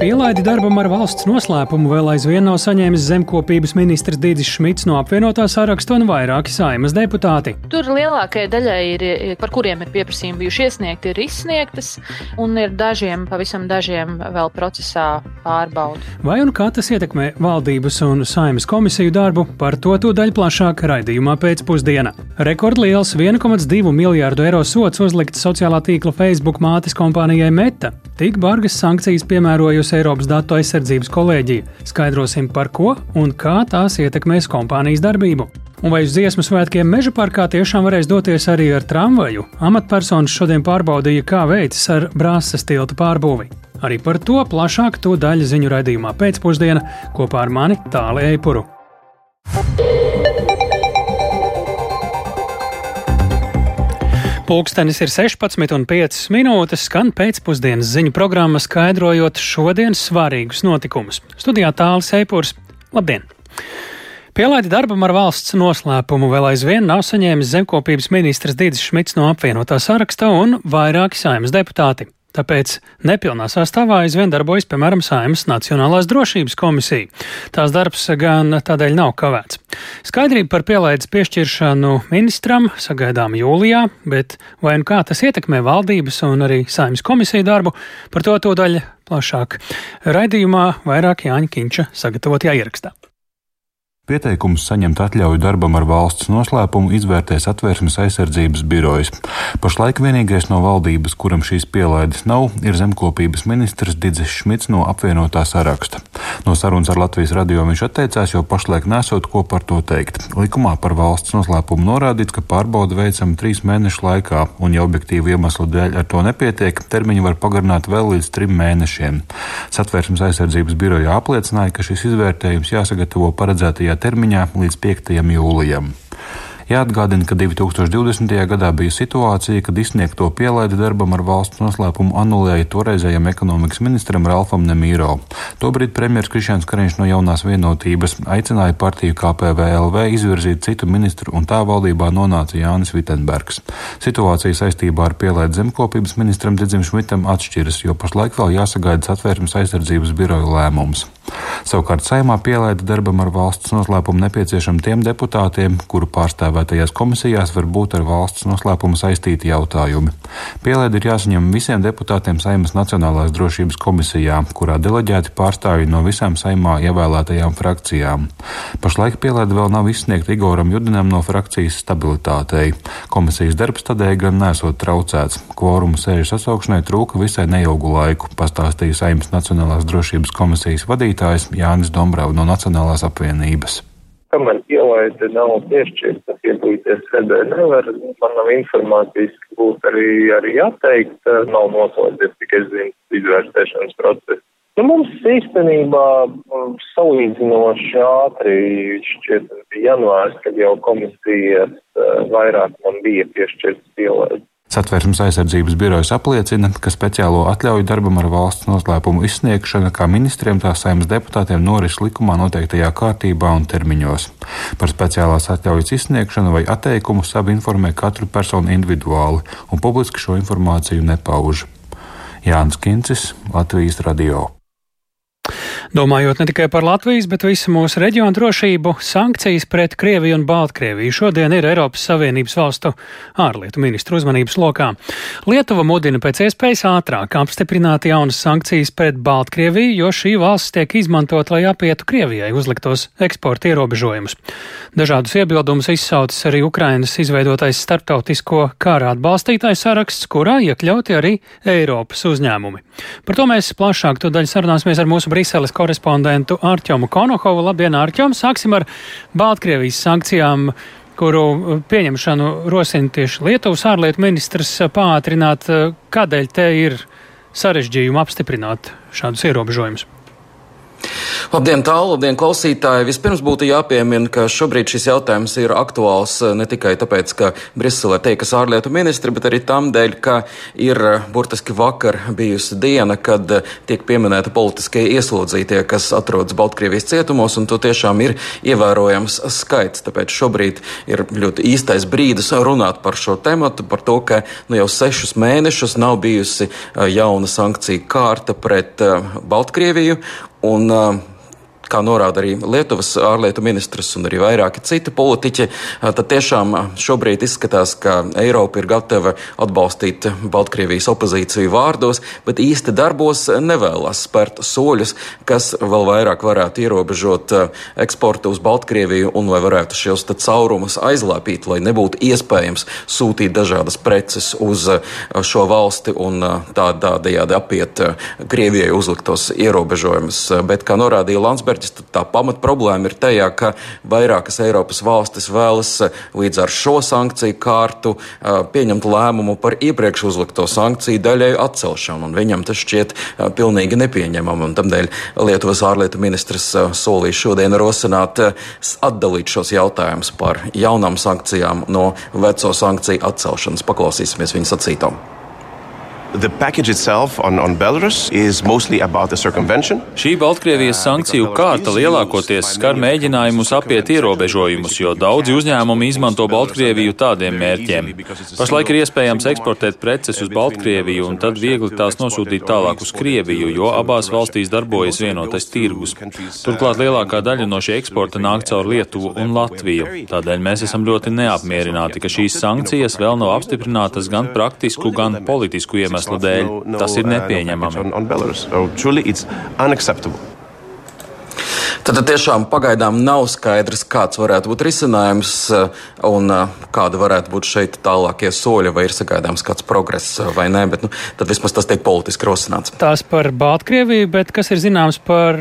Pielaidi darbam ar valsts noslēpumu vēl aizvien nav saņēmis zemkopības ministrs Dīdzis Šmits no apvienotā saraksta un vairāki saimas deputāti. Tur lielākajai daļai ir, par kuriem ir pieprasījumi bijuši iesniegti, ir izsniegtas, un ir dažiem, pavisam dažiem vēl procesā pārbauda. Vai un kā tas ietekmē valdības un saimas komisiju darbu, par to tūdaļ plašāk raidījumā pēcpusdiena. Rekordliels 1,2 miljārdu eiro sots uzlikts sociālā tīkla Facebook mātes kompānijai Meta. Tik bargas sankcijas piemērojusi Eiropas datu aizsardzības kolēģija. Skaidrosim, par ko un kā tās ietekmēs kompānijas darbību. Un vai uz dziesmu svētkiem meža parkā tiešām varēs doties arī ar tramvaju? Amatpersonas šodien pārbaudīja, kā veicas ar brāzes tilta pārbūvi. Arī par to plašāk to daļu ziņu raidījumā pēcpusdienā kopā ar mani Tāli Eipuru. Pūkstens ir 16,5 minūtes, skan pēcpusdienas ziņu programma, skaidrojot šodienas svarīgus notikumus. Studijā tālāk Seipūrs. Labdien! Pielaidi darbam ar valsts noslēpumu vēl aizvien nav saņēmis zemkopības ministrs Dīdzis Šmits no apvienotā saraksta un vairāki saimnes deputāti. Tāpēc nepilnā sastāvā aizvien darbojas, piemēram, Saimas Nacionālās drošības komisija. Tās darbs gan tādēļ nav kavēts. Skaidrība par pielaides piešķiršanu ministram sagaidām jūlijā, bet vai un kā tas ietekmē valdības un arī Saimas komisiju darbu, par to daļa plašāk. Raidījumā vairāk Jāņa Kinča sagatavotajā ierakstā. Pieteikumus saņemt atļauju darbam ar valsts noslēpumu izvērtēs atvērsmes aizsardzības birojas. Pašlaik vienīgais no valdības, kuram šīs pielaides nav, ir zemkopības ministrs Didzis Šmits no apvienotā saraksta. No sarunas ar Latvijas radio viņš atteicās, jo pašlaik nesot ko par to teikt. Likumā par valsts noslēpumu norādīts, ka pārbauda veicama trīs mēnešu laikā, un ja objektīvu iemeslu dēļ ar to nepietiek, termiņu var pagarināt vēl līdz trim mēnešiem. Satvērsmes aizsardzības biroja apliecināja, ka šis izvērtējums jāsagatavo paredzētajā termiņā līdz 5. jūlijam. Jāatgādina, ka 2020. gadā bija situācija, kad izsniegto pielaidi darbam ar valsts noslēpumu anulēja toreizējam ekonomikas ministram Ralfam Nemīro. Tobrīd premjeras Krišāns Kariņš no jaunās vienotības aicināja partiju KPVLV izvirzīt citu ministru, un tā valdībā nonāca Jānis Vitenbergs. Situācija saistībā ar pielaidi zemkopības ministram Didzim Šmitam atšķiras, jo pašlaik vēl jāsagaida satvērsmes aizsardzības biroja lēmums. Savukārt saimā pielaida darbam ar valsts noslēpumu nepieciešam tiem deputātiem, kuru pārstāvē pārstāvētajās komisijās var būt ar valsts noslēpumu saistīti jautājumi. Pielaidi ir jāsaņem visiem deputātiem Saimas Nacionālās drošības komisijā, kurā deleģēti pārstāvji no visām saimā ievēlētajām frakcijām. Pašlaik pielaidi vēl nav izsniegta Igoram Judinam no frakcijas stabilitātei. Komisijas darbs tādēļ gan nesot traucēts. Kvorumu sēžu sasaukšanai trūka visai neilgu laiku, pastāstīja Saimas Nacionālās drošības komisijas vadītājs Jānis Dombrava no Nacionālās apvienības kamēr pielaide nav piešķirta, piedalīties sēdē nevar. Man nav informācijas, ka būtu arī, arī jāteikt, nav noslēdzies tikai zinu izvērtēšanas process. Nu, mums īstenībā um, salīdzinoši ātri šķiet janvārs, kad jau komisijas uh, vairāk man bija piešķirts pielaide. Satversmes aizsardzības birojas apliecina, ka speciālo atļauju darbam ar valsts noslēpumu izsniegšana kā ministriem tā saimnes deputātiem noris likumā noteiktajā kārtībā un termiņos. Par speciālās atļaujas izsniegšanu vai atteikumu sabi informē katru personu individuāli un publiski šo informāciju nepauž. Jānis Kincis, Latvijas radio. Domājot ne tikai par Latvijas, bet visu mūsu reģionu drošību, sankcijas pret Krieviju un Baltkrieviju šodien ir Eiropas Savienības valstu ārlietu ministru uzmanības lokā. Lietuva mudina pēc iespējas ātrāk apstiprināt jaunas sankcijas pret Baltkrieviju, jo šī valsts tiek izmantot, lai apietu Krievijai uzliktos eksporta ierobežojumus. Dažādus iebildumus izsaucis arī Ukrainas izveidotais starptautisko kara atbalstītājs saraksts, kurā iekļauti arī Eiropas uzņēmumi. Par to mēs plašāk to daļu sarunāsimies ar mūsu Briseles korespondentu Ārķomu Konohovu. Labdien, Ārķom! Sāksim ar Baltkrievijas sankcijām kuru uh, pieņemšanu rosina tieši Lietuvas ārlietu ministrs uh, pātrināt. Uh, kādēļ te ir sarežģījumi apstiprināt šādus ierobežojumus? Labdien, tālu, labdien, klausītāji! Vispirms būtu jāpiemina, ka šobrīd šis jautājums ir aktuāls eh, ne tikai tāpēc, ka Briselē tiekas ārlietu ministri, bet arī tam dēļ, ka ir eh, burtiski vakar bijusi diena, kad eh, tiek pieminēta politiskie ieslodzītie, kas atrodas Baltkrievijas cietumos, un to tiešām ir ievērojams skaits. Tāpēc šobrīd ir ļoti īstais brīdis runāt par šo tematu, par to, ka nu, jau sešus mēnešus nav bijusi jauna sankcija kārta pret Baltkrieviju. Un, uh, kā norāda arī Lietuvas ārlietu ministrs un arī vairāki citi politiķi, tad tiešām šobrīd izskatās, ka Eiropa ir gatava atbalstīt Baltkrievijas opozīciju vārdos, bet īsti darbos nevēlas spērt soļus, kas vēl vairāk varētu ierobežot eksportu uz Baltkrieviju un lai varētu šos caurumus aizlāpīt, lai nebūtu iespējams sūtīt dažādas preces uz šo valsti un tādējādi apiet Krievijai uzliktos ierobežojumus. Bet, kā norādīja Landsbergs, mērķis, tad tā pamat problēma ir tajā, ka vairākas Eiropas valstis vēlas eh, līdz ar šo sankciju kārtu eh, pieņemt lēmumu par iepriekš uzlikto sankciju daļai atcelšanu, viņam tas šķiet eh, pilnīgi nepieņemam, un tamdēļ Lietuvas ārlietu ministrs solīja šodien rosināt atdalīt šos jautājumus par jaunām sankcijām no veco sankciju atcelšanas. Paklausīsimies viņa sacītām. On, on Šī Baltkrievijas sankciju kārta lielākoties skar mēģinājumus apiet ierobežojumus, jo daudzi uzņēmumi izmanto Baltkrieviju tādiem mērķiem. Pašlaik ir iespējams eksportēt preces uz Baltkrieviju un tad viegli tās nosūtīt tālāk uz Krieviju, jo abās valstīs darbojas vienotais tirgus. Turklāt lielākā daļa no šī eksporta nāk caur Lietuvu un Latviju. Tādēļ mēs esam ļoti neapmierināti, ka šīs sankcijas vēl nav apstiprinātas gan praktisku, gan politisku iemeslu iemeslu dēļ. Tas ir nepieņemami. Tad tiešām pagaidām nav skaidrs, kāds varētu būt risinājums eh, un eh, kāda varētu būt šeit tālākie soļi, vai ir sagaidāms kāds progress vai nē, bet nu, tad vismaz tas tiek politiski rosināts. Tās par Baltkrieviju, bet kas ir zināms par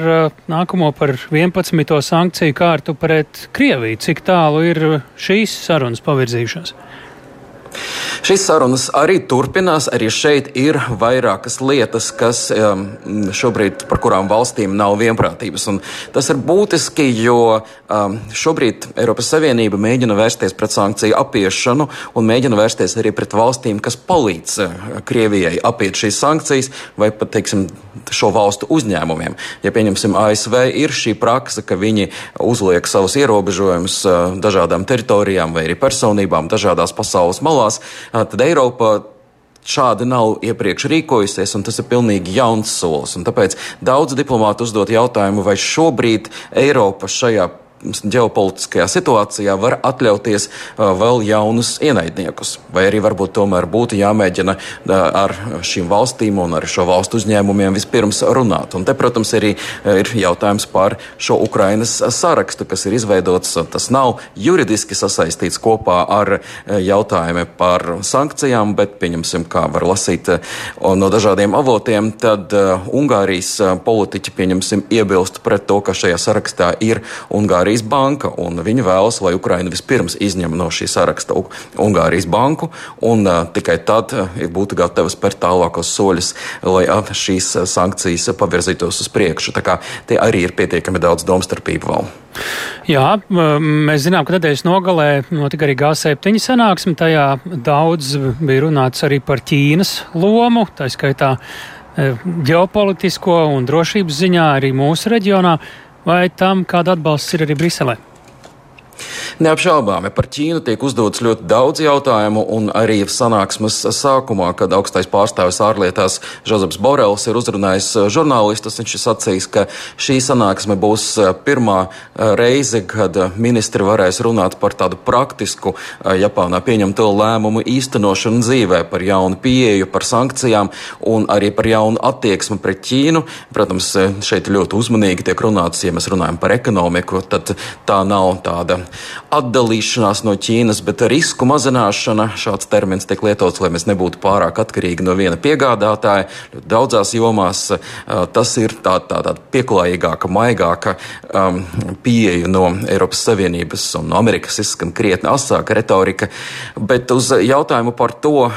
nākamo par 11. sankciju kārtu pret Krieviju? Cik tālu ir šīs sarunas pavirzījušās? Šīs sarunas arī turpinās. Arī šeit ir vairākas lietas, kas šobrīd par kurām valstīm nav vienprātības. Un tas ir būtiski, jo šobrīd Eiropas Savienība mēģina vērsties pret sankciju apiešanu un mēģina vērsties arī pret valstīm, kas palīdz uh, Krievijai apiet šīs sankcijas vai pat, teiksim, šo valstu uzņēmumiem. Ja pieņemsim ASV, ir šī praksa, ka viņi uzliek savus ierobežojumus uh, dažādām teritorijām vai arī personībām dažādās pasaules malās malās, tad Eiropa šādi nav iepriekš rīkojusies, un tas ir pilnīgi jauns solis. Un tāpēc daudz diplomātu uzdot jautājumu, vai šobrīd Eiropa šajā ģeopolitiskajā situācijā var atļauties vēl jaunus ienaidniekus. Vai arī varbūt tomēr būtu jāmēģina ar šīm valstīm un ar šo valstu uzņēmumiem vispirms runāt. Un te, protams, arī ir jautājums par šo Ukrainas sarakstu, kas ir izveidots. Tas nav juridiski sasaistīts kopā ar jautājumiem par sankcijām, bet, pieņemsim, kā var lasīt no dažādiem avotiem, tad Ungārijas politiķi, pieņemsim, iebilst pret to, ka šajā sarakstā ir Ungārija Ungārijas banka, un viņi vēlas, lai Ukraina vispirms izņem no šī saraksta Ungārijas banku, un uh, tikai tad būtu gatava spērt tālākos soļus, lai šīs sankcijas pavirzītos uz priekšu. Tā kā te arī ir pietiekami daudz domstarpību vēl. Jā, mēs zinām, ka nedēļas nogalē notika arī G7 sanāksme. Tajā daudz bija runāts arī par Ķīnas lomu, tā skaitā ģeopolitisko un drošības ziņā arī mūsu reģionā vai tam kāda atbalsts ir arī Briselē? Neapšaubāmi par Ķīnu tiek uzdots ļoti daudz jautājumu, un arī sanāksmes sākumā, kad augstais pārstāvis ārlietās Žozefs Borels ir uzrunājis žurnālistus, viņš ir sacījis, ka šī sanāksme būs pirmā reize, kad ministri varēs runāt par tādu praktisku Japānā pieņemto lēmumu īstenošanu dzīvē, par jaunu pieeju, par sankcijām un arī par jaunu attieksmi pret Ķīnu. Protams, šeit ļoti uzmanīgi tiek runāts, ja mēs runājam par ekonomiku, tad tā nav tāda atdalīšanās no Ķīnas, bet risku mazināšana. Šāds termins tiek lietots, lai mēs nebūtu pārāk atkarīgi no viena piegādātāja. Daudzās jomās tas ir tāda tā, tā pieklājīgāka, maigāka um, pieeja no Eiropas Savienības un no Amerikas izskan krietni asāka retorika. Bet uz jautājumu par to,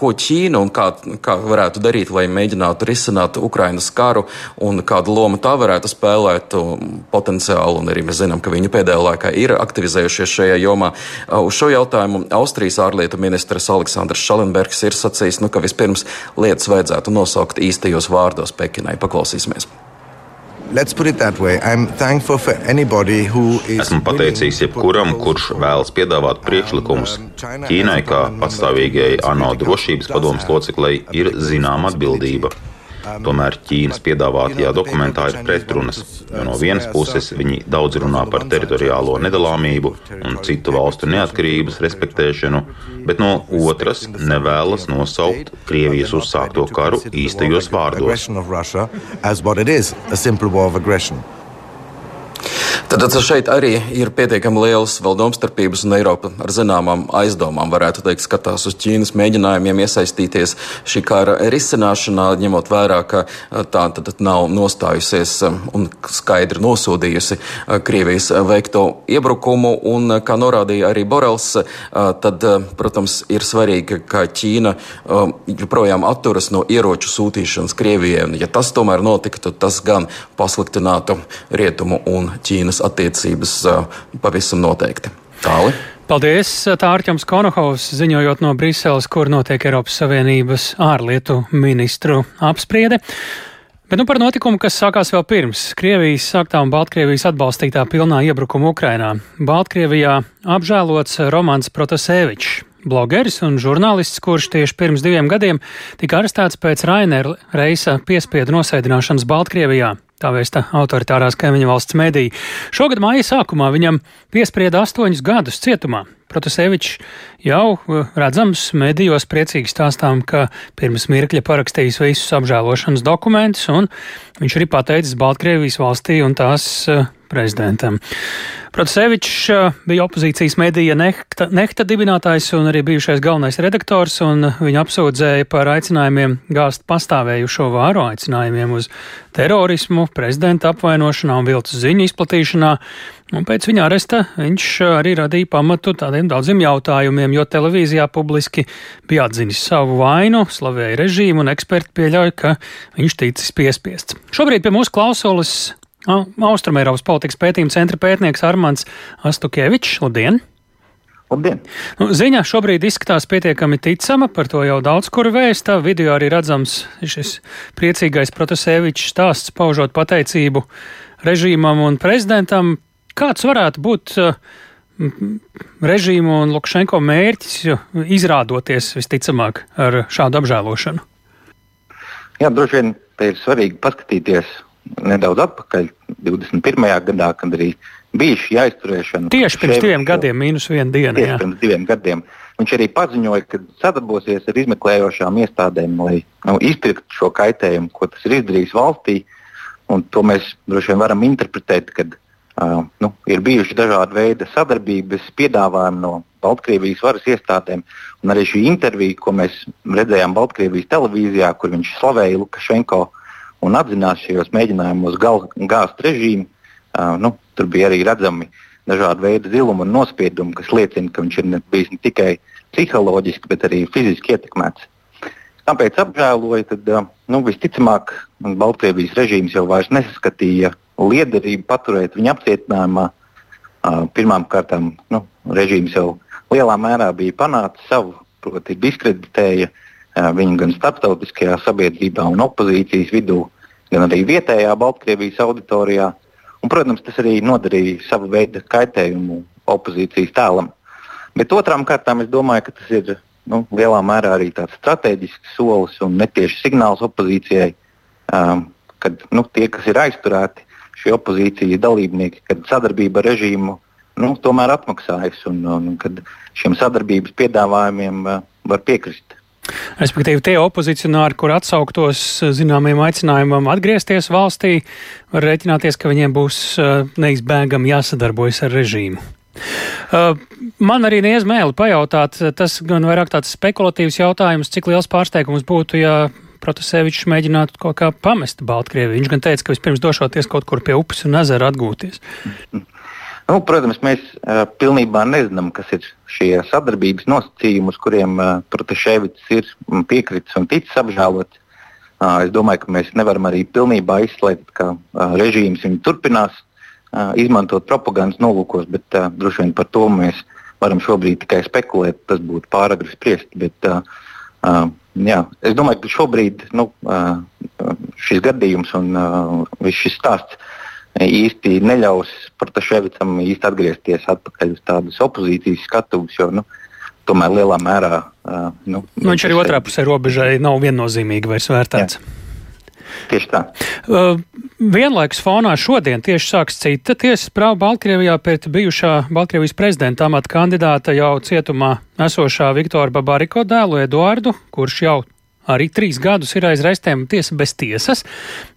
ko Ķīna un kā, kā varētu darīt, lai mēģinātu risināt Ukrainas karu un kādu lomu tā varētu spēlēt potenciāli. Un arī mēs zinām, ka viņi pēdējā laikā ir aktivizējušies šajā jomā. Uz šo jautājumu Austrijas ārlietu ministrs Aleksandrs Šalenbergs ir sacījis, nu, ka vispirms lietas vajadzētu nosaukt īstajos vārdos Pekinai. Paklausīsimies! Esmu pateicīgs jebkuram, kurš vēlas piedāvāt priekšlikumus. Ķīnai, kā patstāvīgai ANO drošības padomas loceklei, ir zināma atbildība. Tomēr Ķīnas piedāvātajā dokumentā ir pretrunas, jo no vienas puses viņi daudz runā par teritoriālo nedalāmību un citu valstu neatkarības respektēšanu, bet no otras nevēlas nosaukt Krievijas uzsākto karu īstajos vārdos. Tad šeit arī ir pietiekami liels vēl domstarpības, un Eiropa ar zināmām aizdomām varētu teikt, skatās uz Ķīnas mēģinājumiem iesaistīties šī kara risināšanā, ņemot vērā, ka tā tad nav nostājusies un skaidri nosodījusi Krievijas veikto iebrukumu, un, kā norādīja arī Borels, tad, protams, ir svarīgi, ka Ķīna joprojām atturas no ieroču sūtīšanas Krievijai, un ja tas tomēr notiktu, tas gan pasliktinātu Rietumu un Ķīnas attiecības pavisam noteikti. Tāli. Paldies! Tā Arķems Konohovs ziņojot no Briseles, kur notiek Eiropas Savienības ārlietu ministru apspriede. Bet nu par notikumu, kas sākās vēl pirms Krievijas sāktā un Baltkrievijas atbalstītā pilnā iebrukuma Ukrainā. Baltkrievijā apžēlots Romans Protasevičs, blogeris un žurnālists, kurš tieši pirms diviem gadiem tika arestēts pēc Rainera reisa piespiedu nosēdināšanas Baltkrievijā. Tā vēsta autoritārās kaimiņu valsts medija. Šogad māja sākumā viņam piesprieda astoņus gadus cietumā. Protasevičs jau uh, redzams medijos priecīgi stāstām, ka pirms mirkļa parakstījis visus apžēlošanas dokumentus, un viņš arī pateicis Baltkrievijas valstī un tās uh, prezidentam. Protasevičs uh, bija opozīcijas medija Nehta, Nehta dibinātājs un arī bijušais galvenais redaktors, un viņu apsūdzēja par aicinājumiem gāzt pastāvējušo vāru, aicinājumiem uz terorismu, prezidenta apvainošanā un viltus ziņu izplatīšanā. Un pēc viņa aresta viņš arī radīja pamatu tādiem daudziem jautājumiem, jo televīzijā publiski bija atzinis savu vainu, slavēja režīmu, un eksperti pieļauj, ka viņš ticis piespiests. Šobrīd pie mūsu klausulas Austrumēropas politikas pētījuma centra pētnieks Armāns Astukēvičs. Labdien! Labdien! Nu, ziņa šobrīd izskatās pietiekami ticama, par to jau daudz kur vēsta. Video arī redzams šis priecīgais Protasēvičs stāsts, paužot pateicību režīmam un prezidentam. Kāds varētu būt uh, režīmu un Lukašenko mērķis, izrādoties visticamāk ar šādu apžēlošanu? Jā, droši vien te ir svarīgi paskatīties nedaudz atpakaļ, 21. gadā, kad arī bija šī aizturēšana. Tieši pirms diviem gadiem, mīnus viena diena. Tieši jā. pirms diviem gadiem. Viņš arī paziņoja, ka sadarbosies ar izmeklējošām iestādēm, lai nu, izpirktu šo kaitējumu, ko tas ir izdarījis valstī. Un to mēs droši vien varam interpretēt, kad Uh, nu, ir bijuši dažādi veidi sadarbības piedāvājumi no Baltkrievijas varas iestādēm. Un arī šī intervija, ko mēs redzējām Baltkrievijas televīzijā, kur viņš slavēja Lukašenko un atzinās šajos mēģinājumos gāzt režīmu, uh, nu, tur bija arī redzami dažādi veidi ziluma un nospiedumi, kas liecina, ka viņš ir bijis ne tikai psiholoģiski, bet arī fiziski ietekmēts. Tāpēc apžēloju, tad uh, nu, visticamāk Baltkrievijas režīms jau nesaskatīja liederību paturēt viņu apcietinājumā. Pirmkārt, nu, režīms jau lielā mērā bija panācis savu, proti, diskreditēja viņu gan starptautiskajā sabiedrībā un opozīcijas vidū, gan arī vietējā Baltkrievijas auditorijā. Un, protams, tas arī nodarīja savu veidu kaitējumu opozīcijas tēlam. Bet otrām kārtām es domāju, ka tas ir nu, lielā mērā arī tāds strateģisks solis un netieši signāls opozīcijai, um, kad nu, tie, kas ir aizturēti, šie opozīcijas dalībnieki, kad sadarbība ar režīmu nu, tomēr atmaksājas un, un kad šiem sadarbības piedāvājumiem uh, var piekrist. Respektīvi, tie opozicionāri, kur atsauktos zināmiem aicinājumam atgriezties valstī, var rēķināties, ka viņiem būs uh, neizbēgami jāsadarbojas ar režīmu. Uh, man arī neizmēli pajautāt, tas gan vairāk tāds spekulatīvs jautājums, cik liels pārsteigums būtu, ja Protasevičs mēģinātu kaut kā pamest Baltkrieviju. Viņš gan teica, ka vispirms došoties kaut kur pie upes un ezera atgūties. Nu, protams, mēs uh, pilnībā nezinām, kas ir šie sadarbības nosacījumi, uz kuriem uh, Protaševics ir piekritis un ticis apžēlots. Uh, es domāju, ka mēs nevaram arī pilnībā izslēgt, ka uh, režīms viņu turpinās uh, izmantot propagandas nolūkos, bet uh, droši vien par to mēs varam šobrīd tikai spekulēt. Tas būtu pāragri spriest. Bet, uh, uh, jā, es domāju, ka šobrīd nu, uh, šis gadījums un uh, šis stāsts īsti neļaus Protaševicam īsti atgriezties atpakaļ uz tādas opozīcijas skatuves, jo nu, tomēr lielā mērā. Uh, nu, nu, viņš arī otrā pusē robežai nav viennozīmīgi vairs vērtēts. Jā. Tieši tā. Uh, vienlaikus fonā šodien tieši sāks cita tiesas prāva Baltkrievijā pret bijušā Baltkrievijas prezidenta amata kandidāta jau cietumā esošā Viktora Babariko dēlu Eduardu, kurš jau arī trīs gadus ir aiz restēm tiesa bez tiesas.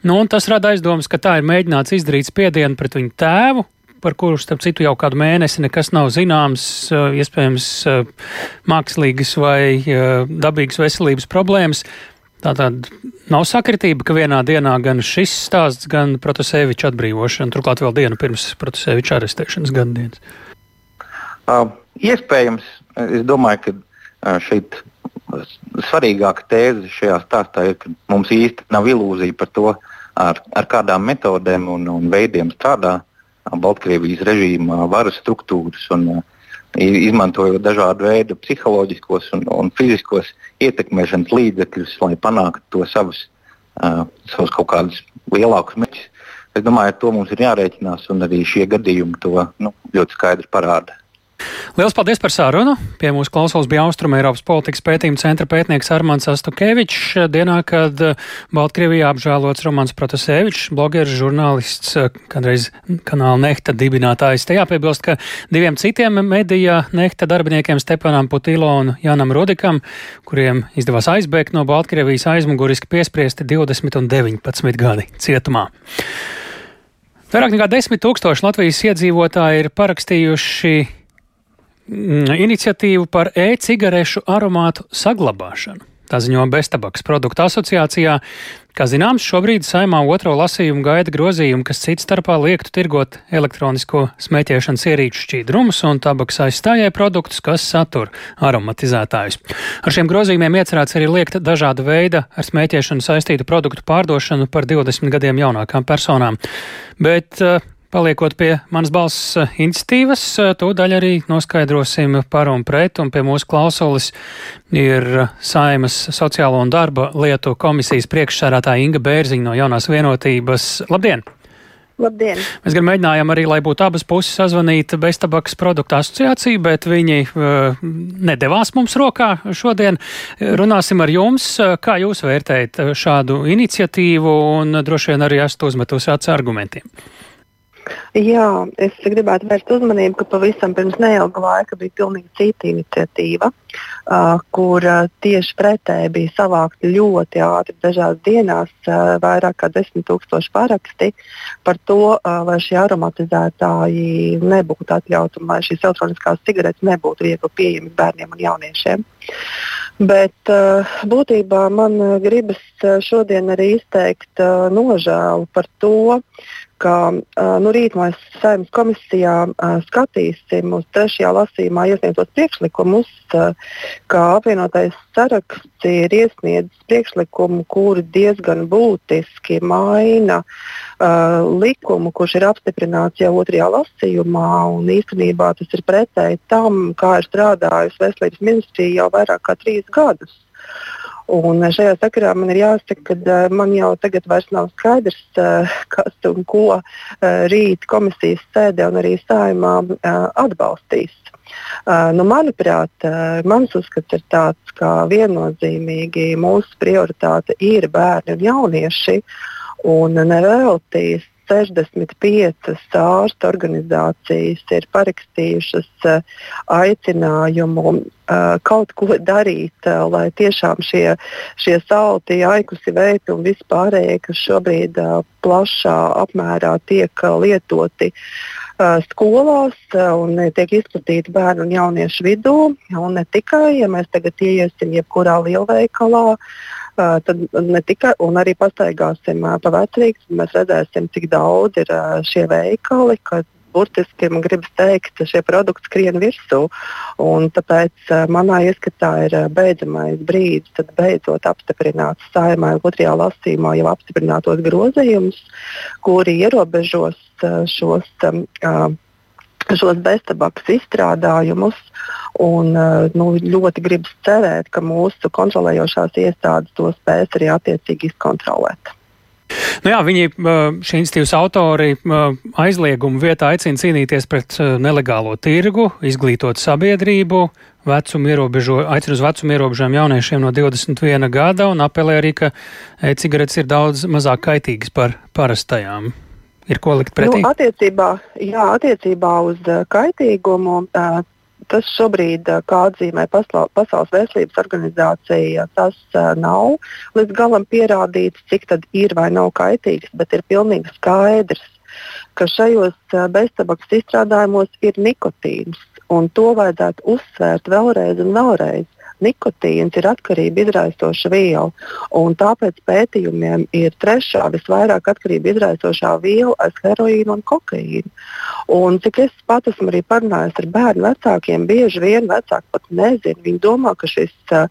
Nu, tas rada aizdomas, ka tā ir mēģināts izdarīt spiedienu pret viņu tēvu, par kuru, starp citu, jau kādu mēnesi nekas nav zināms, iespējams, mākslīgas vai dabīgas veselības problēmas. Tātad nav sakritība, ka vienā dienā gan šis stāsts, gan Protaseviča atbrīvošana, turklāt vēl dienu pirms Protaseviča arestēšanas gadadienas. Uh, iespējams, es domāju, ka šeit svarīgāka tēze šajā stāstā ir, ka mums īsti nav ilūzija par to, ar, ar kādām metodēm un, un veidiem strādā Baltkrievijas režīma varas struktūras. Un, Izmantojot dažādu veidu psiholoģiskos un, un fiziskos ietekmēšanas līdzekļus, lai panāktu to savus, uh, savus kaut kādus lielākus mērķus. Es domāju, ar to mums ir jārēķinās, un arī šie gadījumi to nu, ļoti skaidri parāda. Lielas paldies par sarunu. Pie mūsu klausulas bija Austrum Eiropas politikas pētījuma centra pētnieks Armāns Astukevičs. Dienā, kad eh, Baltkrievijā apžēlots Romans Protasevičs, blogeris, žurnālists, eh, kādreiz kanāla Nehta dibinātājs. Te jāpiebilst, ka diviem citiem medijā Nehta darbiniekiem Stepanam Putilo un Janam Rudikam, kuriem izdevās aizbēgt no Baltkrievijas aizmuguriski piespriesti 20 un 19 gadi cietumā. Vairāk nekā 10 tūkstoši Latvijas iedzīvotāji ir parakstījuši iniciatīvu par e-cigarešu aromātu saglabāšanu. Tā ziņo Beztabaks produktu asociācijā. Kā zināms, šobrīd saimā otro lasījumu gaida grozījumi, kas cits starpā liektu tirgot elektronisko smēķēšanas ierīču šķīdrumus un tabaks aizstājai produktus, kas satur aromatizētājus. Ar šiem grozījumiem iecerēts arī liekt dažāda veida ar smēķēšanu saistītu produktu pārdošanu par 20 gadiem jaunākām personām. Bet uh, Paliekot pie manas balss eh, iniciatīvas, eh, to daļu arī noskaidrosim par un pret, un pie mūsu klausulis ir Saimas sociālo un darba lietu komisijas priekšsārātāja Inga Bērziņa no jaunās vienotības. Labdien! Labdien! Mēs gan mēģinājām arī, lai būtu abas puses sazvanīt beztabakas produktu asociāciju, bet viņi uh, nedavās mums rokā šodien. Runāsim ar jums, kā jūs vērtējat šādu iniciatīvu un droši vien arī esat uzmetusi acis argumentiem. Jā, es gribētu vērst uzmanību, ka pavisam pirms neilga laika bija pilnīgi cita iniciatīva, uh, kur uh, tieši pretēji bija savākti ļoti ātri dažās dienās uh, vairāk kā desmit tūkstoši paraksti par to, uh, lai šie aromatizētāji nebūtu atļauti un lai šīs elektroniskās cigaretes nebūtu viegli pieejamas bērniem un jauniešiem. Bet uh, būtībā man gribas šodien arī izteikt uh, nožēlu par to, ka nu, rīt mēs saimnes komisijā skatīsim uz trešajā lasījumā iesniegtos priekšlikumus, kā apvienotais saraksts ir iesniedzis priekšlikumu, kuri diezgan būtiski maina uh, likumu, kurš ir apstiprināts jau otrajā lasījumā. Īstenībā tas ir pretēji tam, kā ir strādājusi Veselības ministrija jau vairāk kā trīs gadus. Un šajā sakarā man ir jāsaka, ka uh, man jau tagad nav skaidrs, uh, kas un ko rīt komisijas sēdē un arī uh, atbalstīs. Nu, manuprāt, mans uzskats ir tāds, ka viennozīmīgi mūsu prioritāte ir bērni un jaunieši. Un neveltīs 65 ārstu organizācijas ir parakstījušas uh, aicinājumu uh, kaut ko darīt, uh, lai tiešām šie, šie salti, aikusi veidi un vispārējie, kas šobrīd plašā apmērā tiek lietoti skolās un tiek izplatīti bērnu un jauniešu vidū. Un ne tikai, ja mēs tagad ieiesim jebkurā lielveikalā, uh, tad ne tikai, un arī pastaigāsim pa vecrīgas, mēs redzēsim, cik daudz ir šie veikali, kad burtiski man gribas teikt, ka šie produkti skrien virsū. Tāpēc manā ieskatā ir beidzamais brīdis, kad beidzot apstiprināt saimē otrajā lasīmā jau apstiprinātos grozījumus, kuri ierobežos šos. Uh, šos beztabakas izstrādājumus. Un, nu, ļoti gribas cerēt, ka mūsu kontrolējošās iestādes to spēs arī attiecīgi izkontrolēt. Nu jā, viņi, šī institīvas autori, aizliegumu vietā aicina cīnīties pret nelegālo tirgu, izglītot sabiedrību, aicina uz vecumu ierobežojumu jauniešiem no 21 gada un apelē arī, ka e-cigaretes ir daudz mazāk kaitīgas par parastajām. Ir ko likt pretī? Nu, attiecībā, jā, attiecībā uz kaitīgumu tas šobrīd, kā atzīmē Pasaules veselības organizācija, tas nav līdz galam pierādīts, cik tad ir vai nav kaitīgs, bet ir pilnīgi skaidrs, ka šajos beztabakas izstrādājumos ir nikotīns. Un to vajadzētu uzsvērt vēlreiz un vēlreiz nikotīns ir atkarība izraisoša viela. Tāpēc pētījumiem ir trešā visvairāk atkarība izraisošā viela aiz heroīna un kokaīna. Un, cik es pat esmu arī parunājis ar bērnu vecākiem, bieži vien vecāki pat nezina. Viņi domā, ka šis uh,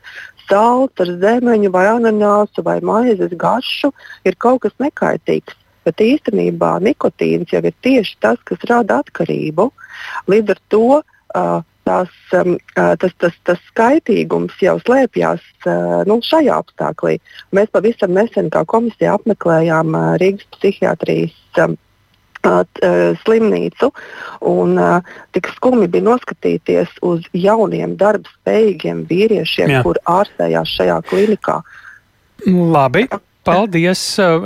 salds ar zemeņu vai ananāsu vai maizes garšu ir kaut kas nekaitīgs. Bet īstenībā nikotīns jau ir tieši tas, kas rada atkarību. Līdz ar to uh, tās, um, tas, tas, tas skaitīgums jau slēpjas nu, šajā apstāklī. Mēs pavisam nesen kā komisija apmeklējām Rīgas psihiatrijas. Um, slimnīcu. Un, uh, tik skumji bija noskatīties uz jauniem, darba spējīgiem vīriešiem, Jā. kur ārstējās šajā klinikā. Labi. Paldies!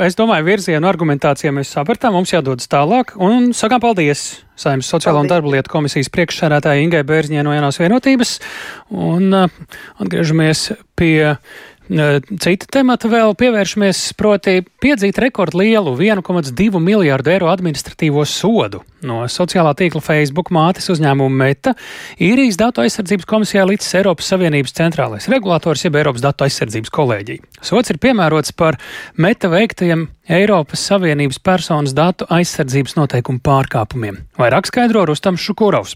Es domāju, virzienu argumentācijā mēs sapratām, mums jādodas tālāk. Un sakām paldies Saimnes sociālo paldies. un darba lietu komisijas priekšsēdētāja Ingai Bērziņai no jaunās vienotības. Un uh, atgriežamies pie Cita temata vēl pievēršamies, proti, piedzīt rekordlielu 1,2 miljārdu eiro administratīvo sodu no sociālā tīkla Facebook mātes uzņēmuma Meta īrijas datu aizsardzības komisijā līdz Eiropas Savienības centrālais regulators, jeb Eiropas datu aizsardzības kolēģija. Sots ir piemērots par Meta veiktajiem Eiropas Savienības personas datu aizsardzības noteikumu pārkāpumiem. Vairāk skaidro Rustams Šukurovs.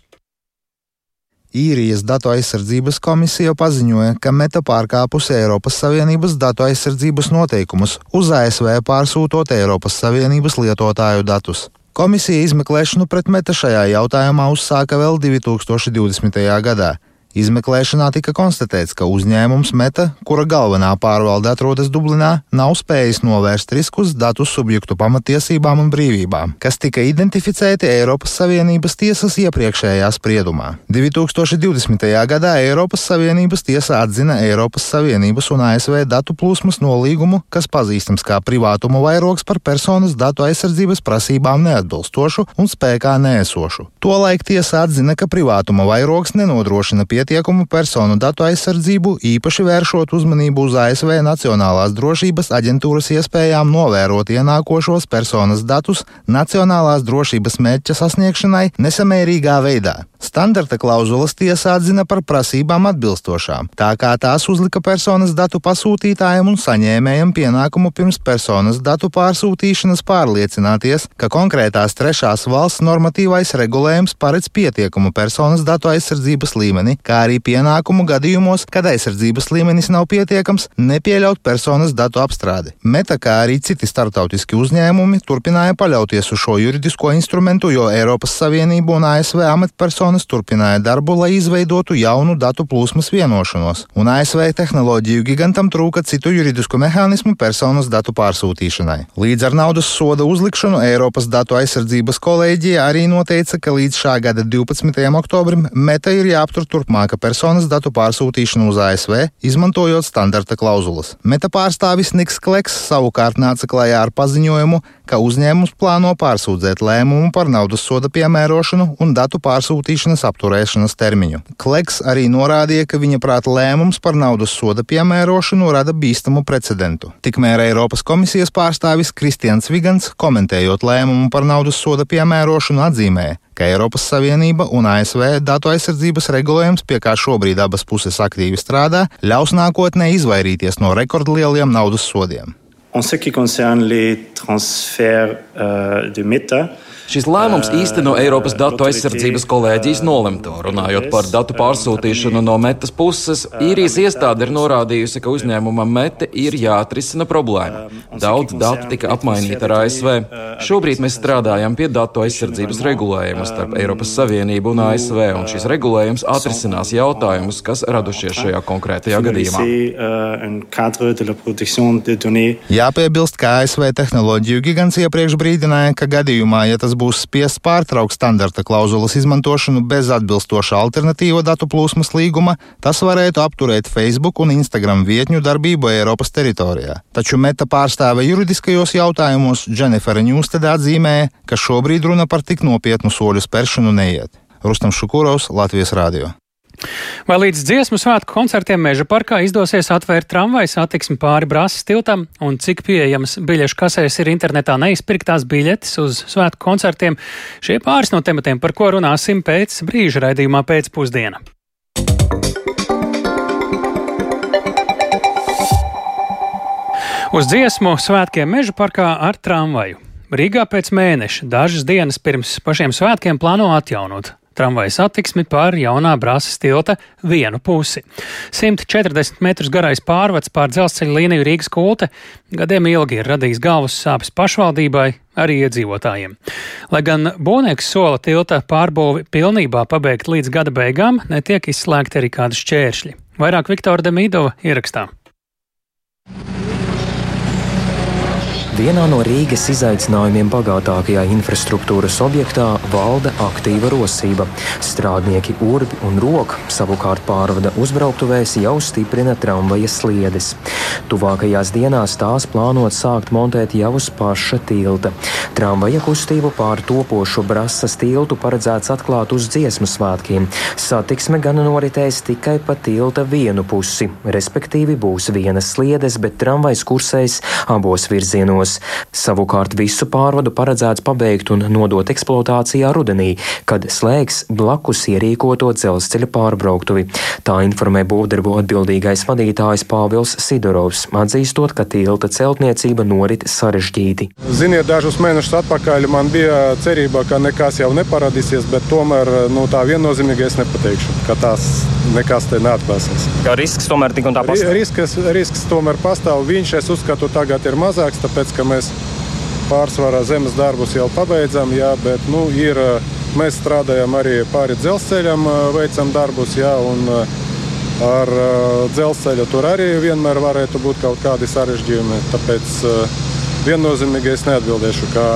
Īrijas datu aizsardzības komisija paziņoja, ka Meta pārkāpusi Eiropas Savienības datu aizsardzības noteikumus, uz ASV pārsūtot Eiropas Savienības lietotāju datus. Komisija izmeklēšanu pret Meta šajā jautājumā uzsāka vēl 2020. gadā. Izmeklēšanā tika konstatēts, ka uzņēmums Meta, kura galvenā pārvalde atrodas Dublinā, nav spējis novērst riskus datu subjektu pamatiesībām un brīvībām, kas tika identificēti Eiropas Savienības tiesas iepriekšējā spriedumā. 2020. gadā Eiropas Savienības tiesa atzina Eiropas Savienības un ASV datu plūsmas nolīgumu, kas pazīstams kā privātuma vairogs par personas datu aizsardzības prasībām neatbilstošu un spēkā nēsošu. Tolaik tiesa atzina, ka privātuma vairogs nenodrošina pie pietiekumu personu datu aizsardzību, īpaši vēršot uzmanību uz ASV Nacionālās drošības aģentūras iespējām novērot ienākošos personas datus nacionālās drošības mērķa sasniegšanai nesamērīgā veidā. Standarta klauzulas tiesa atzina par prasībām atbilstošām, tā kā tās uzlika personas datu pasūtītājiem un saņēmējiem pienākumu pirms personas datu pārsūtīšanas pārliecināties, ka konkrētās trešās valsts normatīvais regulējums paredz pietiekumu personas datu aizsardzības līmeni, kā arī pienākumu gadījumos, kad aizsardzības līmenis nav pietiekams, nepieļaut personas datu apstrādi. Meta, kā arī citi startautiski uzņēmumi, turpināja paļauties uz šo juridisko instrumentu, jo Eiropas Savienība un ASV amatpersonas turpināja darbu, lai izveidotu jaunu datu plūsmas vienošanos, un ASV tehnoloģiju gigantam trūka citu juridisku mehānismu personas datu pārsūtīšanai. Līdz ar naudas soda uzlikšanu Eiropas datu aizsardzības kolēģija arī noteica, ka līdz šā gada 12. oktobrim Meta ir jāaptur turpmāk turpmāka personas datu pārsūtīšana uz ASV, izmantojot standarta klauzulas. Meta pārstāvis Niks Kleks savukārt nāca klajā ar paziņojumu, ka uzņēmums plāno pārsūdzēt lēmumu par naudas soda piemērošanu un datu pārsūtīšanas apturēšanas termiņu. Kleks arī norādīja, ka viņa prāta lēmums par naudas soda piemērošanu rada bīstamu precedentu. Tikmēr Eiropas komisijas pārstāvis Kristians Vigants, komentējot lēmumu par naudas soda piemērošanu, atzīmēja, ka Eiropas Savienība un ASV datu aizsardzības regulējums, pie kā šobrīd abas puses aktīvi strādā, ļaus nākotnē izvairīties no rekordlieliem naudas sodiem. En ce qui concerne les transferts euh, de méta, Šis lēmums īsteno Eiropas datu aizsardzības kolēģijas nolemto. Runājot par datu pārsūtīšanu no metas puses, īrijas iestāde ir norādījusi, ka uzņēmumam mete ir jāatrisina problēma. Daudz datu tika apmainīta ar ASV. Šobrīd mēs strādājam pie datu aizsardzības regulējuma starp Eiropas Savienību un ASV, un šis regulējums atrisinās jautājumus, kas radušies šajā konkrētajā gadījumā. Jāpiebilst, ka ASV tehnoloģiju gigants iepriekš brīdināja, ka gadījumā, ja tas būs spiests pārtraukt standarta klauzulas izmantošanu bez atbilstoša alternatīva datu plūsmas līguma, tas varētu apturēt Facebook un Instagram vietņu darbību Eiropas teritorijā. Taču meta pārstāve juridiskajos jautājumos Dženifera Ņūstede atzīmēja, ka šobrīd runa par tik nopietnu soļu spēršanu neiet. Rustam Šukurovs, Latvijas Rādio. Vai līdz dziesmu svētku koncertiem Meža parkā izdosies atvērt tramvaju satiksmi pāri Brāzas tiltam, un cik pieejamas biļešu kasēs ir internetā neizpirktās biļetes uz svētku koncertiem? Šie pāris no tematiem, par ko runāsim pēc brīža raidījumā pēcpusdienā. Uz dziesmu svētkiem Meža parkā ar tramvaju. Rīgā pēc mēneša, dažas dienas pirms pašiem svētkiem, plāno atjaunot tramvaja satiksmi pār jaunā brāzes tilta vienu pusi. 140 metrus garais pārvads pār dzelzceļa līniju Rīgas kulte gadiem ilgi ir radījis galvas sāpes pašvaldībai, arī iedzīvotājiem. Lai gan būvnieks sola tilta pārbūvi pilnībā pabeigt līdz gada beigām, netiek izslēgti arī kādi šķēršļi. Vairāk Viktora Demidova ierakstā. Vienā no Rīgas izaicinājumiem bagātākajā infrastruktūras objektā valda aktīva rosība. Strādnieki urbi un roka savukārt pārvada uzbrauktuvēs jau stiprina tramvaja sliedes. Tuvākajās dienās tās plānot sākt montēt jau uz paša tilta. Tramvaja kustību pār topošo brasas tiltu paredzēts atklāt uz dziesmu svētkiem. Satiksme gan noritēs tikai pa tilta vienu pusi, respektīvi būs vienas sliedes, bet tramvajs kursēs abos virzienos gados. Savukārt visu pārvadu paredzēts pabeigt un nodot eksploatācijā rudenī, kad slēgs blakus ierīkoto dzelzceļa pārbrauktuvi. Tā informē būvdarbu atbildīgais vadītājs Pāvils Sidorovs, atzīstot, ka tilta celtniecība norit sarežģīti. Ziniet, dažus mēnešus atpakaļ man bija cerība, ka nekas jau neparādīsies, bet tomēr nu, tā viennozīmīgi es nepateikšu, ka tās nekas te neatklāsies. Kā risks tomēr tik un tā pastāv? Risks, risks tomēr pastāv. Viņš, es uzskatu, tagad ir mazāks, tāpēc ka mēs pārsvarā zemes darbus jau pabeidzam, jā, bet nu, ir, mēs strādājam arī pāri dzelzceļam, veicam darbus. Jā, un, Ar dzelzceļu tur arī vienmēr varētu būt kaut kādi sarežģījumi. Tāpēc viennozīmīgi es neatbildēšu, ka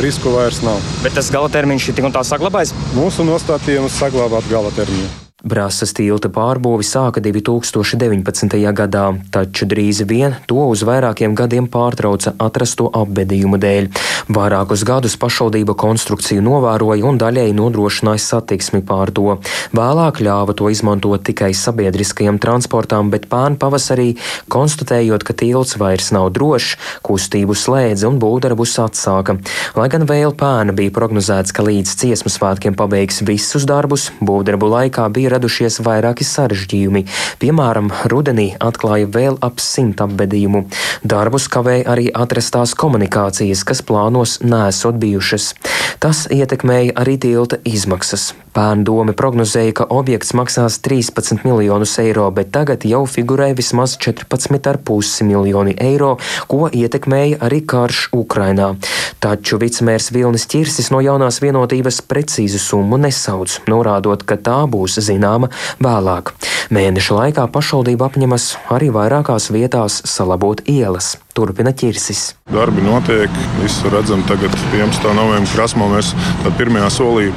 risku vairs nav. Bet tas gala termiņš ir tik un tā saglabājis? Mūsu nostādījums saglabāt gala termiņu. Brāzas tilta pārbūvi sāka 2019. gadā, taču drīz vien to uz vairākiem gadiem pārtrauca atrasto apbedījumu dēļ. Vairākus gadus pašvaldība konstrukciju novēroja un daļēji nodrošināja satiksmi pār to. Vēlāk ļāva to izmantot tikai sabiedriskajam transportam, bet pērn pavasarī, konstatējot, ka tilts vairs nav drošs, kustību slēdza un būvdarbus atsāka. Lai gan vēl pērna bija prognozēts, ka līdz ciesmu svētkiem pabeigs visus darbus, būvdarbu laikā bija bija radušies vairāki sarežģījumi. Piemēram, rudenī atklāja vēl ap simt apbedījumu. Darbus kavēja arī atrastās komunikācijas, kas plānos nesot bijušas. Tas ietekmēja arī tilta izmaksas. Pērn doma prognozēja, ka objekts maksās 13 miljonus eiro, bet tagad jau figurē vismaz 14,5 miljoni eiro, ko ietekmēja arī karš Ukrainā. Taču vicemērs Vilnis Čirsis no jaunās vienotības precīzu summu nesauc, norādot, ka tā būs zināma vēlāk. Mēneša laikā pašvaldība apņemas arī vairākās vietās salabot ielas. Turpina ķirsis. Darbi notiek, visu redzam. Tagad 11. novembrī krasmā mēs pirmajā solī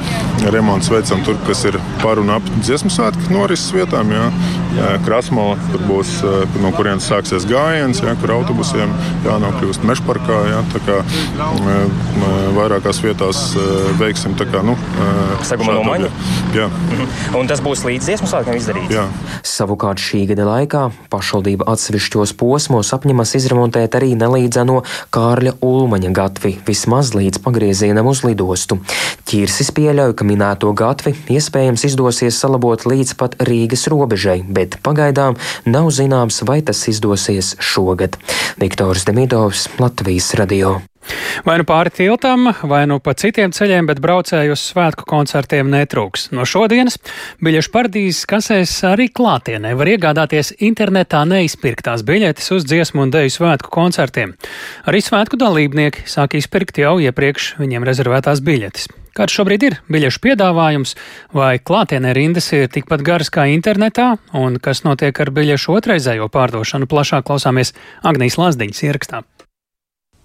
remonts veicam tur, kas ir par un ap dziesmu svētku norises vietām. Jā. Krasmā tur būs, no kurienes sāksies gājiens, jā, kur autobusiem jānokļūst mežparkā. Jā, tā kā vairākās vietās veiksim tā kā, nu, Saguma nomaiņu? Jā. Mhm. Un tas būs līdz dziesmu svētkiem izdarīts? Jā. Savukārt šī gada laikā pašvaldība atsevišķos posmos apņemas izremontēt bet arī nelīdzeno Kārļa Ulmaņa gatvi, vismaz līdz pagriezienam uz lidostu. Ķirsis pieļauj, ka minēto gatvi iespējams izdosies salabot līdz pat Rīgas robežai, bet pagaidām nav zināms, vai tas izdosies šogad. Viktors Demidovs, Latvijas radio. Vai nu pāri tiltam, vai nu pa citiem ceļiem, bet braucēju uz svētku koncertiem netrūks. No šodienas biļešu paradīzes kasēs arī klātienē var iegādāties internetā neizpirktās biļetes uz dziesmu un deju svētku koncertiem. Arī svētku dalībnieki sāk izpirkt jau iepriekš viņiem rezervētās biļetes. Kāds šobrīd ir biļešu piedāvājums, vai klātienē rindas ir tikpat garas kā internetā, un kas notiek ar biļešu otrreizējo pārdošanu, plašāk klausāmies Agnijas Lazdiņas ierakstā.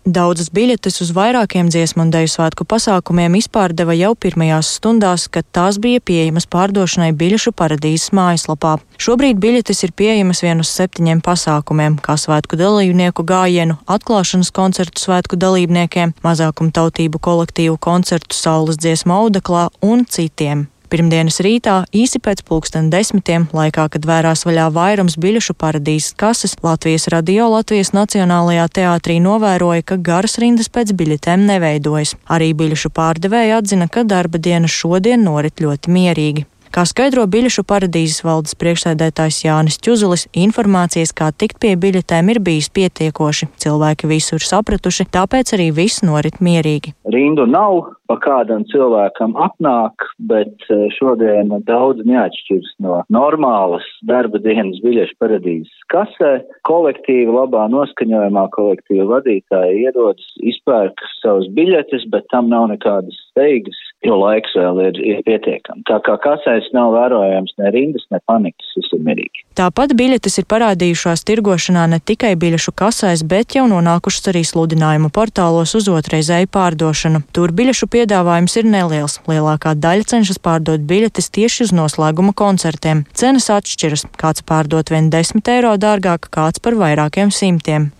Daudzas biļetes uz vairākiem dziesmu un deju svētku pasākumiem izpārdeva jau pirmajās stundās, kad tās bija pieejamas pārdošanai biļešu paradīzes mājaslapā. Šobrīd biļetes ir pieejamas vien uz septiņiem pasākumiem, kā svētku dalībnieku gājienu, atklāšanas koncertu svētku dalībniekiem, mazākumtautību kolektīvu koncertu saules dziesmu audeklā un citiem. Pirmdienas rītā, īsi pēc pulksten desmitiem, laikā, kad vērās vaļā vairums biļešu paradīzes kases, Latvijas radio Latvijas Nacionālajā teātrī novēroja, ka garas rindas pēc biļetēm neveidojas. Arī biļešu pārdevēja atzina, ka darba diena šodien norit ļoti mierīgi. Kā skaidro biļešu paradīzes valdes priekšsēdētājs Jānis Čuzulis, informācijas, kā tikt pie biļetēm, ir bijis pietiekoši. Cilvēki visu ir sapratuši, tāpēc arī viss norit mierīgi. Rindu nav, pa kādam cilvēkam apnāk, bet eh, šodien daudz neatšķirs no normālas darba dienas biļešu paradīzes kasē. Kolektīva labā noskaņojumā kolektīva vadītāji ierodas, izpērk savus biļetes, bet tam nav nekādas steigas, jo laiks vēl ir, ir pietiekami. Tā kā kasēs nav vērojams ne rindas, ne panikas, viss ir mierīgi. Tāpat biļetes ir parādījušās tirgošanā ne tikai biļešu kasēs, bet jau nonākušas arī sludinājumu portālos uz otrreizēju pārdošanu. Tur biļešu piedāvājums ir neliels. Lielākā daļa cenšas pārdot biļetes tieši uz noslēguma koncertiem. Cenas atšķiras, kāds pārdot vien 10 eiro dārgāk, kāds par vairākiem simtiem.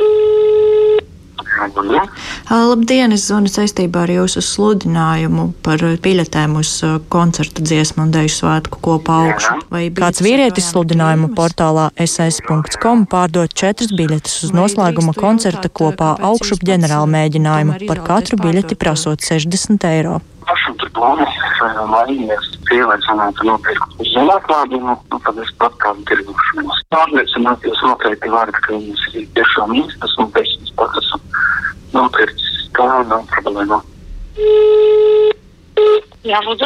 Labdien, es zvanu saistībā ar jūsu sludinājumu par biļetēm uz koncertu dziesmu un deju svētku kopā augšu. Vai kāds vīrietis sludinājumu portālā ss.com pārdot četras biļetes uz noslēguma koncerta kopā augšu ģenerāla mēģinājumu? par katru biļeti prasot 60 eiro pašam tur mainījies sievietes varētu nopirkt uz zemāklādu, nu, nu, tad es pat kādu tirgušanos. Pārliecināties noteikti var, ka mums ir tiešām īstas un pēc tam pats esam nopircis. Tā nav problēma.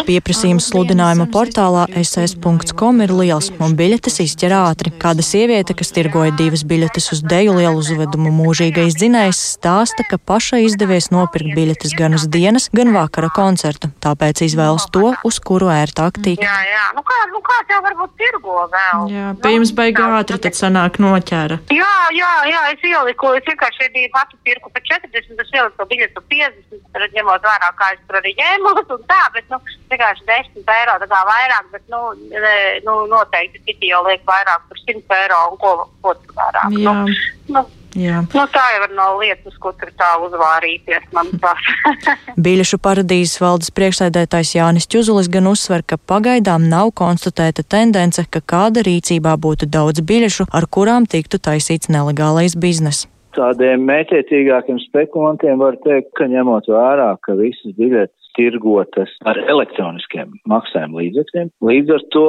Pieprasījums sludinājuma portālā ss.com ir liels, un biļetes izķer ātri. Kāda sieviete, kas tirgoja divas biļetes uz deju lielu uzvedumu mūžīgais dzinējs, stāsta, ka pašai izdevies nopirkt biļetes gan uz dienas, gan vakara koncertu, tāpēc izvēlas to, uz kuru ērtāk tikt. Jā, jā, nu kā, nu kā jau varbūt tirgo vēl. Jā, pie jums baigā ātri tad sanāk noķēra. Jā, jā, jā, es ieliku, es vienkārši biju pati pirku pa 40, es ieliku biļetu 50, tad ņemot vērā, kā es tur arī ņēmos un tā, bet nu, vienkārši 10 eiro tā kā vairāk, bet nu, ne, nu, noteikti citi jau liek vairāk par 100 eiro un ko, ko tur vairāk. Jā. Nu, nu, Jā. Nu, tā jau ir no lietas, ko tur tā uzvārīties, manuprāt. Biļešu paradīzes valdes priekšsēdētājs Jānis Čuzulis gan uzsver, ka pagaidām nav konstatēta tendence, ka kāda rīcībā būtu daudz biļešu, ar kurām tiktu taisīts nelegālais biznes. Tādiem mētiecīgākiem spekulantiem var teikt, ka ņemot vērā, ka visas biļetes tirgotas ar elektroniskiem maksājuma līdzekļiem. Līdz ar to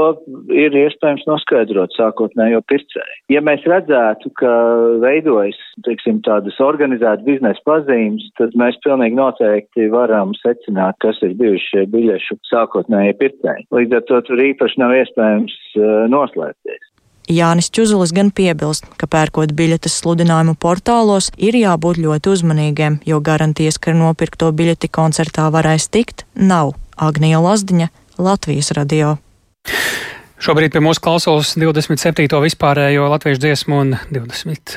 ir iespējams noskaidrot sākotnējo pircēju. Ja mēs redzētu, ka veidojas, teiksim, tādas organizētas biznesa pazīmes, tad mēs pilnīgi noteikti varam secināt, kas ir bijuši šie biļešu sākotnējie pircēji. Līdz ar to tur īpaši nav iespējams uh, noslēpties. Jānis Čuzulis gan piebilst, ka pērkot biļetes sludinājumu portālos, ir jābūt ļoti uzmanīgiem, jo garantijas, ka nopirkto biļeti koncertā varēs tikt, nav. Agnija Lazdiņa, Latvijas radio. Šobrīd pie mūsu klausulas 27. vispārējo latviešu dziesmu un 20.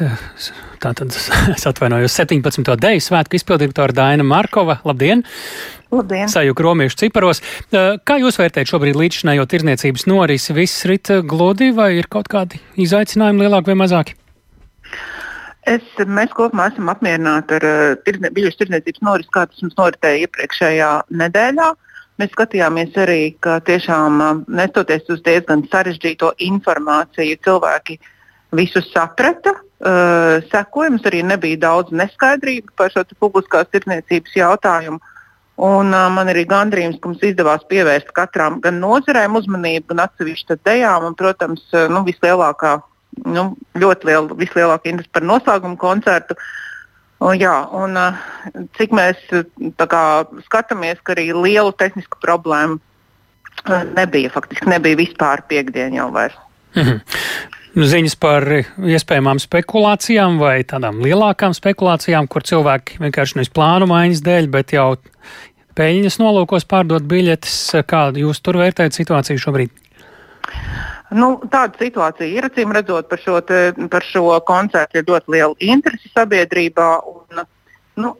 Tātad es atvainojos 17. deju svētku izpilddirektora Daina Markova. Labdien! Labdien! Sajūta romiešu ciparos. Kā jūs vērtējat šobrīd līdzšinējo tirniecības norisi? Viss rit gludi vai ir kaut kādi izaicinājumi lielāki vai mazāki? Es, mēs kopumā esam apmierināti ar tirne, biļešu tirdzniecības norisi, kā tas mums noritēja iepriekšējā nedēļā. Mēs skatījāmies arī, ka tiešām nestoties uz diezgan sarežģīto informāciju, cilvēki visu saprata. uh, sekojums, arī nebija daudz neskaidrību par šo publiskās tirdzniecības jautājumu. Un, uh, man ir gandrījums, ka mums izdevās pievērst katram gan nozarēm uzmanību, gan atsevišķi dejām. Un, protams, uh, nu, vislielākā, nu, ļoti liela, vislielākā interese par noslēgumu koncertu. Un, jā, un, cik mēs kā, skatāmies, ka arī lielu tehnisku problēmu nebija. Faktiski nebija vispār piekdiena jau vairs. Mm -hmm. Ziņas par iespējamām spekulācijām vai tādām lielākām spekulācijām, kur cilvēki vienkārši nevis plānu maiņas dēļ, bet jau peļņas nolūkos pārdot biļetes. Kādu jūs tur vērtējat situāciju šobrīd? Nu, tāda situācija ir acīm redzot par šo, te, par šo koncertu. Ir ļoti liela interese sabiedrībā. Un, nu,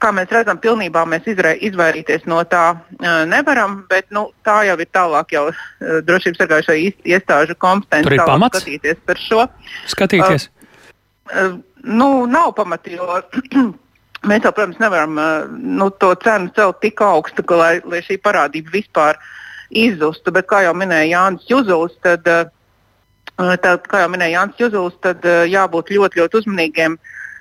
kā mēs redzam, pilnībā mēs izrē, izvairīties no tā uh, nevaram, bet nu, tā jau ir tālāk jau uh, drošības sargājušo iestāžu kompetence skatīties par šo. Skatīties. Uh, uh, nu, nav pamata, jo Mēs jau, protams, nevaram nu, to cenu celt tik augstu, ka, lai, lai šī parādība vispār izzustu. Bet, kā jau minēja Jānis Juzuls, tad, tad, kā jau minēja Jānis Juzuls, tad jābūt ļoti, ļoti uzmanīgiem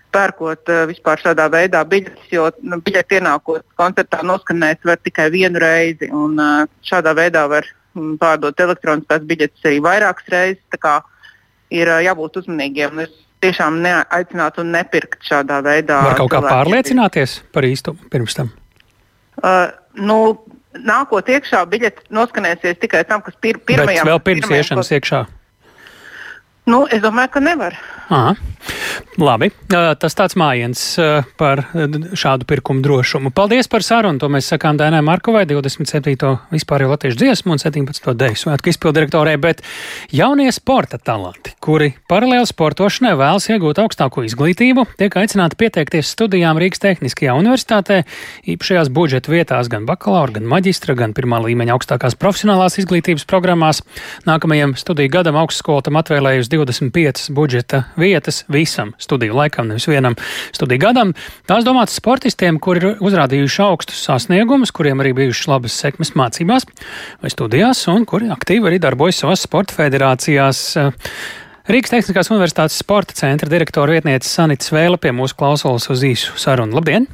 pērkot vispār šādā veidā biļetes, jo nu, biļeti ienākot koncertā noskanēt var tikai vienu reizi. Un, šādā veidā var pārdot elektroniskās biļetes arī vairākas reizes. Ir jābūt uzmanīgiem. Es tiešām neaicinātu un nepirkt šādā veidā. Var kaut kā pārliecināties par īstumu pirms tam? Uh, nu, nākot iekšā, biļete noskanēsies tikai tam, kas pir pirmajam. Bet vēl pirms iešanas iekšā? Nu, es domāju, ka nevar. Aha. Labi, tas tāds mājiens par šādu pirkumu drošumu. Paldies par sarunu. To mēs sakām Dēnai Markovai, 27. vispārējo latviešu dziesmu un 17. deju svētku izpildirektorai, bet jaunie sporta talanti, kuri paralēli sportošanai vēlas iegūt augstāko izglītību, tiek aicināti pieteikties studijām Rīgas Tehniskajā universitātē, īpašajās budžeta vietās gan bakalaura, gan maģistra, gan pirmā līmeņa augstākās profesionālās izglītības programmās. Nākamajam studiju gadam augstskola tam atvēlējusi 25 budžeta vietas visam studiju laikam, nevis vienam studiju gadam. Tās domātas sportistiem, kuri ir uzrādījuši augstus sasniegumus, kuriem arī bijušas labas sekmes mācībās vai studijās, un kuri aktīvi arī darbojas savās sporta federācijās. Rīgas Tehniskās Universitātes sporta centra direktora vietniece Sanita Svēle pie mūsu klausulas uz īsu sarunu. Labdien!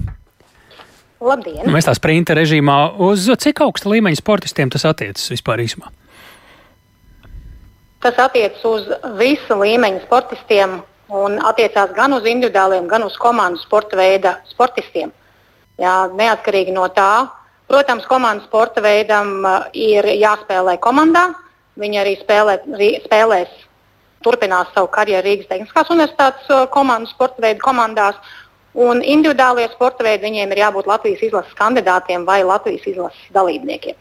Labdien! Mēs tā sprinta režīmā uz cik augsta līmeņa sportistiem tas attiecas vispār īsumā? Tas attiecas uz visu līmeņu sportistiem un attiecās gan uz individuāliem, gan uz komandu sporta veida sportistiem. Jā, neatkarīgi no tā, protams, komandas sporta veidam uh, ir jāspēlē komandā. Viņi arī spēlē, spēlēs, turpinās savu karjeru Rīgas Tehniskās Universitātes uh, komandu sporta veidu komandās. Un individuālajie sporta veidi viņiem ir jābūt Latvijas izlases kandidātiem vai Latvijas izlases dalībniekiem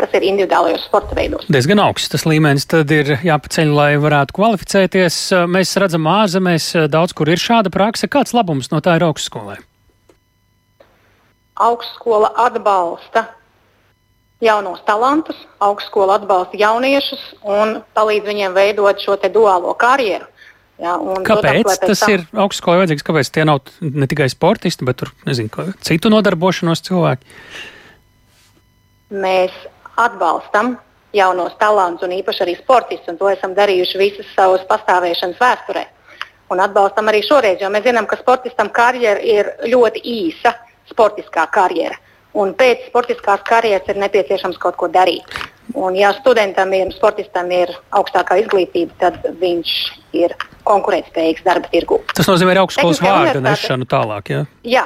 kas ir individuālajos sporta veidos. Diezgan augsts tas līmenis tad ir jāpaceļ, lai varētu kvalificēties. Mēs redzam, ārzemēs daudz kur ir šāda praksa. Kāds labums no tā ir augstskolai? Augstskola atbalsta jaunos talantus, augstskola atbalsta jauniešus un palīdz viņiem veidot šo duālo karjeru. Jā, un, kāpēc protams, tas tam... ir augstskolai vajadzīgs? Kāpēc tie nav ne tikai sportisti, bet nezinu, citu nodarbošanos cilvēki? Mēs atbalstam jaunos talantus un īpaši arī sportistus, un to esam darījuši visas savas pastāvēšanas vēsturē. Un atbalstam arī šoreiz, jo mēs zinām, ka sportistam karjera ir ļoti īsa, sportiskā karjera. Un pēc sportiskās karjeras ir nepieciešams kaut ko darīt. Un, ja studentam ir, sportistam ir augstākā izglītība, tad viņš ir konkurētspējīgs darba tirgū. Tas nozīmē augstskolas vārdu nešanu tālāk. Ja? Jā,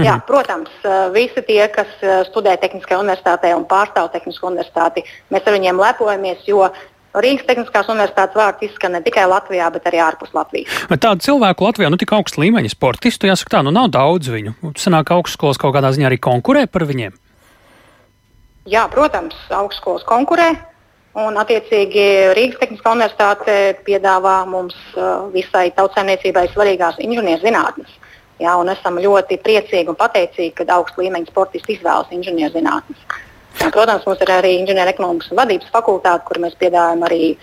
Mhm. Jā, protams, visi tie, kas studē Tehniskajā universitātē un pārstāv Tehnisko universitāti, mēs ar viņiem lepojamies, jo Rīgas Tehniskās universitātes vārds izskan ne tikai Latvijā, bet arī ārpus Latvijas. Bet tādu cilvēku Latvijā, nu tik augsta līmeņa sportistu, jāsaka tā, nu nav daudz viņu. Sanāk, augstskolas kaut kādā ziņā arī konkurē par viņiem. Jā, protams, augstskolas konkurē. Un, attiecīgi, Rīgas Tehniskā universitāte piedāvā mums visai tautsēmniecībai svarīgās inženierzinātnes. Un esam ļoti priecīgi un pateicīgi, ka augstu līmeņa sportisti izvēlas inženierzinātnes. Protams, mums ir arī inženierekonomikas un vadības fakultāte, kur mēs piedāvājam arī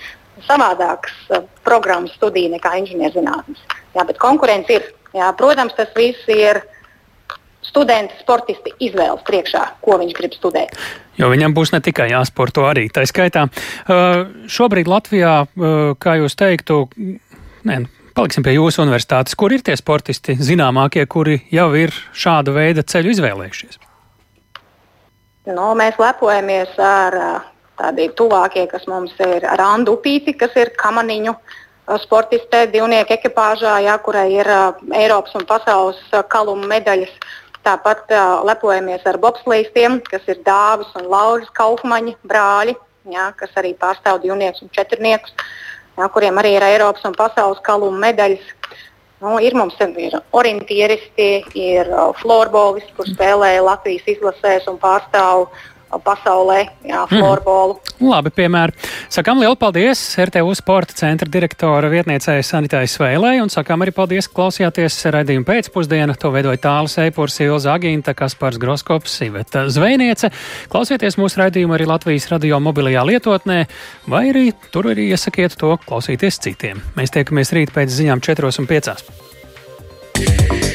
savādākas uh, programmas studiju nekā inženierzinātnes. Jā, bet konkurence ir. Jā, protams, tas viss ir studenti, sportisti izvēles priekšā, ko viņš grib studēt. Jo viņam būs ne tikai jāsporto arī. Tā skaitā uh, šobrīd Latvijā, uh, kā jūs teiktu, ne, Paliksim pie jūsu universitātes. Kur ir tie sportisti zināmākie, kuri jau ir šāda veida ceļu izvēlējušies? Nu, mēs lepojamies ar tādi tuvākie, kas mums ir Randu Upīti, kas ir kamaniņu sportiste divnieku ekipāžā, jā, kurai ir Eiropas un pasaules kaluma medaļas. Tāpat uh, lepojamies ar bobslīstiem, kas ir Dāvis un Lauris Kaufmaņa brāļi, jā, kas arī pārstāv divniekus un četrniekus, jā, kuriem arī ir Eiropas un pasaules kaluma medaļas. Nu, ir mums ir orientieristi, ir uh, florbolisti, kur spēlē Latvijas izlasēs un pārstāv pasaulē, jā, mhm. florbolu. Mm. Labi, piemēram. Sakām lielu paldies RTU sporta centra direktora vietniecei Sanitai Svēlē un sakām arī paldies, ka klausījāties raidījumu pēcpusdienu. To veidoja Tālis Eipurs, Ilza Agīnta, Kaspars Groskops, Siveta Zvejniece. Klausieties mūsu raidījumu arī Latvijas radio mobilajā lietotnē, vai arī tur arī iesakiet to klausīties citiem. Mēs tiekamies rīt pēc ziņām 4 un 5.